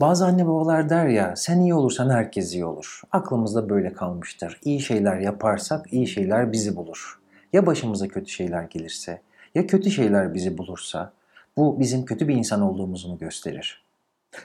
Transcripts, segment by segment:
Bazı anne babalar der ya sen iyi olursan herkes iyi olur. Aklımızda böyle kalmıştır. İyi şeyler yaparsak iyi şeyler bizi bulur. Ya başımıza kötü şeyler gelirse ya kötü şeyler bizi bulursa bu bizim kötü bir insan olduğumuzu mu gösterir?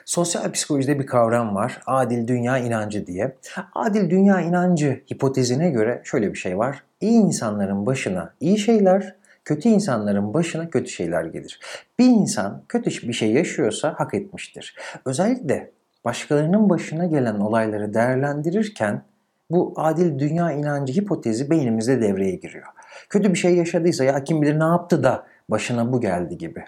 Sosyal psikolojide bir kavram var. Adil dünya inancı diye. Adil dünya inancı hipotezine göre şöyle bir şey var. İyi insanların başına iyi şeyler, kötü insanların başına kötü şeyler gelir. Bir insan kötü bir şey yaşıyorsa hak etmiştir. Özellikle başkalarının başına gelen olayları değerlendirirken bu adil dünya inancı hipotezi beynimizde devreye giriyor. Kötü bir şey yaşadıysa ya kim bilir ne yaptı da başına bu geldi gibi.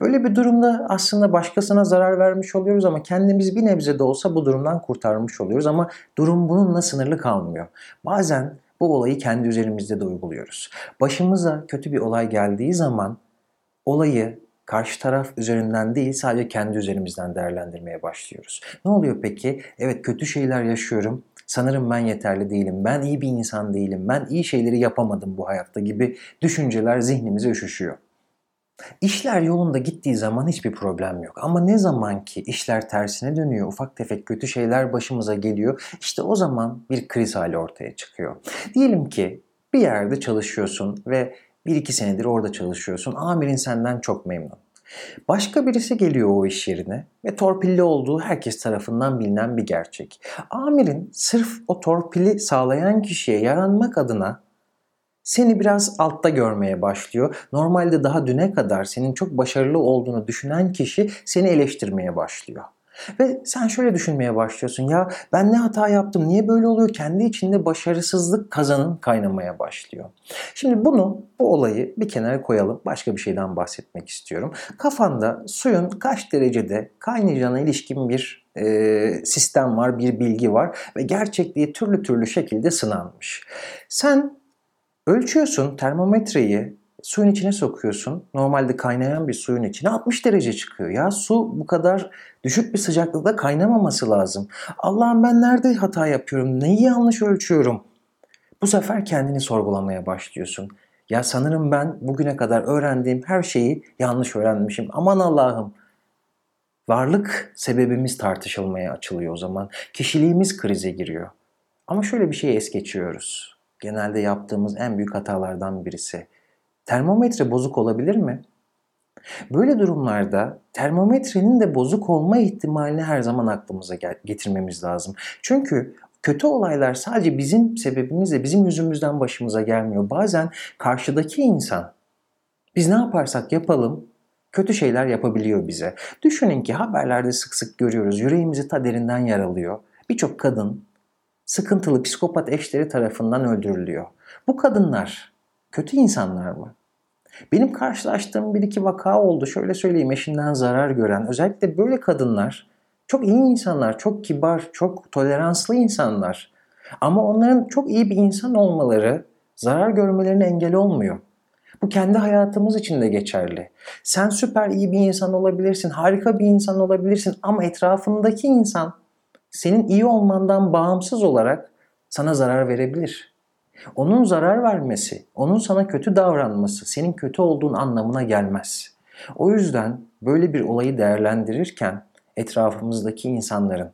Böyle bir durumda aslında başkasına zarar vermiş oluyoruz ama kendimiz bir nebze de olsa bu durumdan kurtarmış oluyoruz ama durum bununla sınırlı kalmıyor. Bazen bu olayı kendi üzerimizde de uyguluyoruz. Başımıza kötü bir olay geldiği zaman olayı karşı taraf üzerinden değil sadece kendi üzerimizden değerlendirmeye başlıyoruz. Ne oluyor peki? Evet kötü şeyler yaşıyorum. Sanırım ben yeterli değilim. Ben iyi bir insan değilim. Ben iyi şeyleri yapamadım bu hayatta gibi düşünceler zihnimize üşüşüyor. İşler yolunda gittiği zaman hiçbir problem yok. Ama ne zaman ki işler tersine dönüyor, ufak tefek kötü şeyler başımıza geliyor, işte o zaman bir kriz hali ortaya çıkıyor. Diyelim ki bir yerde çalışıyorsun ve bir iki senedir orada çalışıyorsun. Amirin senden çok memnun. Başka birisi geliyor o iş yerine ve torpilli olduğu herkes tarafından bilinen bir gerçek. Amirin sırf o torpili sağlayan kişiye yaranmak adına seni biraz altta görmeye başlıyor. Normalde daha düne kadar senin çok başarılı olduğunu düşünen kişi seni eleştirmeye başlıyor. Ve sen şöyle düşünmeye başlıyorsun ya ben ne hata yaptım niye böyle oluyor kendi içinde başarısızlık kazanın kaynamaya başlıyor. Şimdi bunu bu olayı bir kenara koyalım başka bir şeyden bahsetmek istiyorum. Kafanda suyun kaç derecede kaynayacağına ilişkin bir e, sistem var bir bilgi var ve gerçekliği türlü türlü şekilde sınanmış. Sen Ölçüyorsun termometreyi suyun içine sokuyorsun. Normalde kaynayan bir suyun içine 60 derece çıkıyor. Ya su bu kadar düşük bir sıcaklıkta kaynamaması lazım. Allah'ım ben nerede hata yapıyorum? Neyi yanlış ölçüyorum? Bu sefer kendini sorgulamaya başlıyorsun. Ya sanırım ben bugüne kadar öğrendiğim her şeyi yanlış öğrenmişim. Aman Allah'ım. Varlık sebebimiz tartışılmaya açılıyor o zaman. Kişiliğimiz krize giriyor. Ama şöyle bir şey es geçiyoruz genelde yaptığımız en büyük hatalardan birisi. Termometre bozuk olabilir mi? Böyle durumlarda termometrenin de bozuk olma ihtimalini her zaman aklımıza getirmemiz lazım. Çünkü kötü olaylar sadece bizim sebebimizle, bizim yüzümüzden başımıza gelmiyor. Bazen karşıdaki insan biz ne yaparsak yapalım kötü şeyler yapabiliyor bize. Düşünün ki haberlerde sık sık görüyoruz. Yüreğimizi ta derinden yaralıyor. Birçok kadın sıkıntılı psikopat eşleri tarafından öldürülüyor. Bu kadınlar kötü insanlar mı? Benim karşılaştığım bir iki vaka oldu. Şöyle söyleyeyim eşinden zarar gören. Özellikle böyle kadınlar çok iyi insanlar, çok kibar, çok toleranslı insanlar. Ama onların çok iyi bir insan olmaları zarar görmelerine engel olmuyor. Bu kendi hayatımız için de geçerli. Sen süper iyi bir insan olabilirsin, harika bir insan olabilirsin ama etrafındaki insan senin iyi olmandan bağımsız olarak sana zarar verebilir. Onun zarar vermesi, onun sana kötü davranması senin kötü olduğun anlamına gelmez. O yüzden böyle bir olayı değerlendirirken etrafımızdaki insanların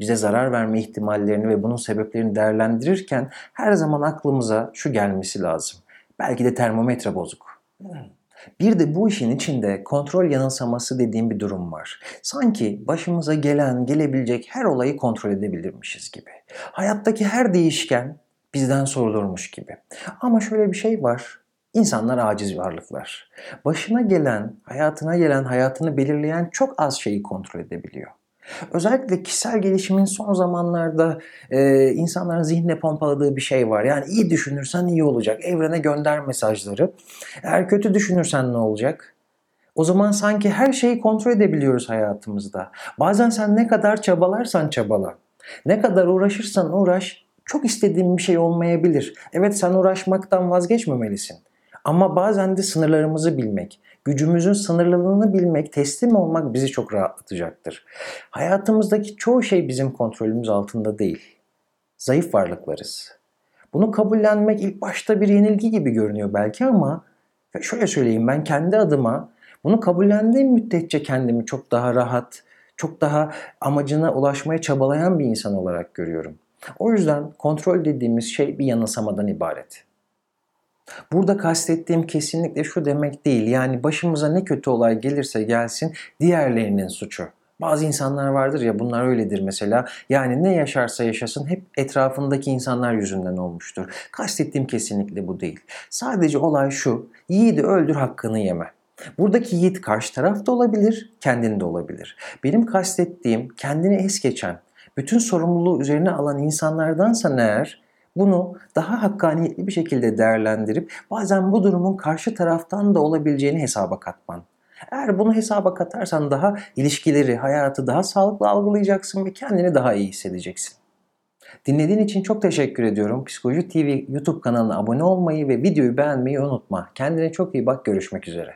bize zarar verme ihtimallerini ve bunun sebeplerini değerlendirirken her zaman aklımıza şu gelmesi lazım. Belki de termometre bozuk. Bir de bu işin içinde kontrol yanılsaması dediğim bir durum var. Sanki başımıza gelen, gelebilecek her olayı kontrol edebilirmişiz gibi. Hayattaki her değişken bizden sorulurmuş gibi. Ama şöyle bir şey var. İnsanlar aciz varlıklar. Başına gelen, hayatına gelen, hayatını belirleyen çok az şeyi kontrol edebiliyor. Özellikle kişisel gelişimin son zamanlarda e, insanların zihnine pompaladığı bir şey var. Yani iyi düşünürsen iyi olacak. Evrene gönder mesajları. Eğer kötü düşünürsen ne olacak? O zaman sanki her şeyi kontrol edebiliyoruz hayatımızda. Bazen sen ne kadar çabalarsan çabala. Ne kadar uğraşırsan uğraş çok istediğin bir şey olmayabilir. Evet sen uğraşmaktan vazgeçmemelisin. Ama bazen de sınırlarımızı bilmek, gücümüzün sınırlılığını bilmek, teslim olmak bizi çok rahatlatacaktır. Hayatımızdaki çoğu şey bizim kontrolümüz altında değil. Zayıf varlıklarız. Bunu kabullenmek ilk başta bir yenilgi gibi görünüyor belki ama şöyle söyleyeyim ben kendi adıma bunu kabullendiğim müddetçe kendimi çok daha rahat, Çok daha amacına ulaşmaya çabalayan bir insan olarak görüyorum. O yüzden kontrol dediğimiz şey bir yanılsamadan ibaret. Burada kastettiğim kesinlikle şu demek değil. Yani başımıza ne kötü olay gelirse gelsin diğerlerinin suçu. Bazı insanlar vardır ya bunlar öyledir mesela. Yani ne yaşarsa yaşasın hep etrafındaki insanlar yüzünden olmuştur. Kastettiğim kesinlikle bu değil. Sadece olay şu. Yiğidi öldür hakkını yeme. Buradaki yiğit karşı tarafta olabilir, kendinde olabilir. Benim kastettiğim kendini es geçen, bütün sorumluluğu üzerine alan insanlardansa eğer bunu daha hakkaniyetli bir şekilde değerlendirip bazen bu durumun karşı taraftan da olabileceğini hesaba katman. Eğer bunu hesaba katarsan daha ilişkileri, hayatı daha sağlıklı algılayacaksın ve kendini daha iyi hissedeceksin. Dinlediğin için çok teşekkür ediyorum. Psikoloji TV YouTube kanalına abone olmayı ve videoyu beğenmeyi unutma. Kendine çok iyi bak. Görüşmek üzere.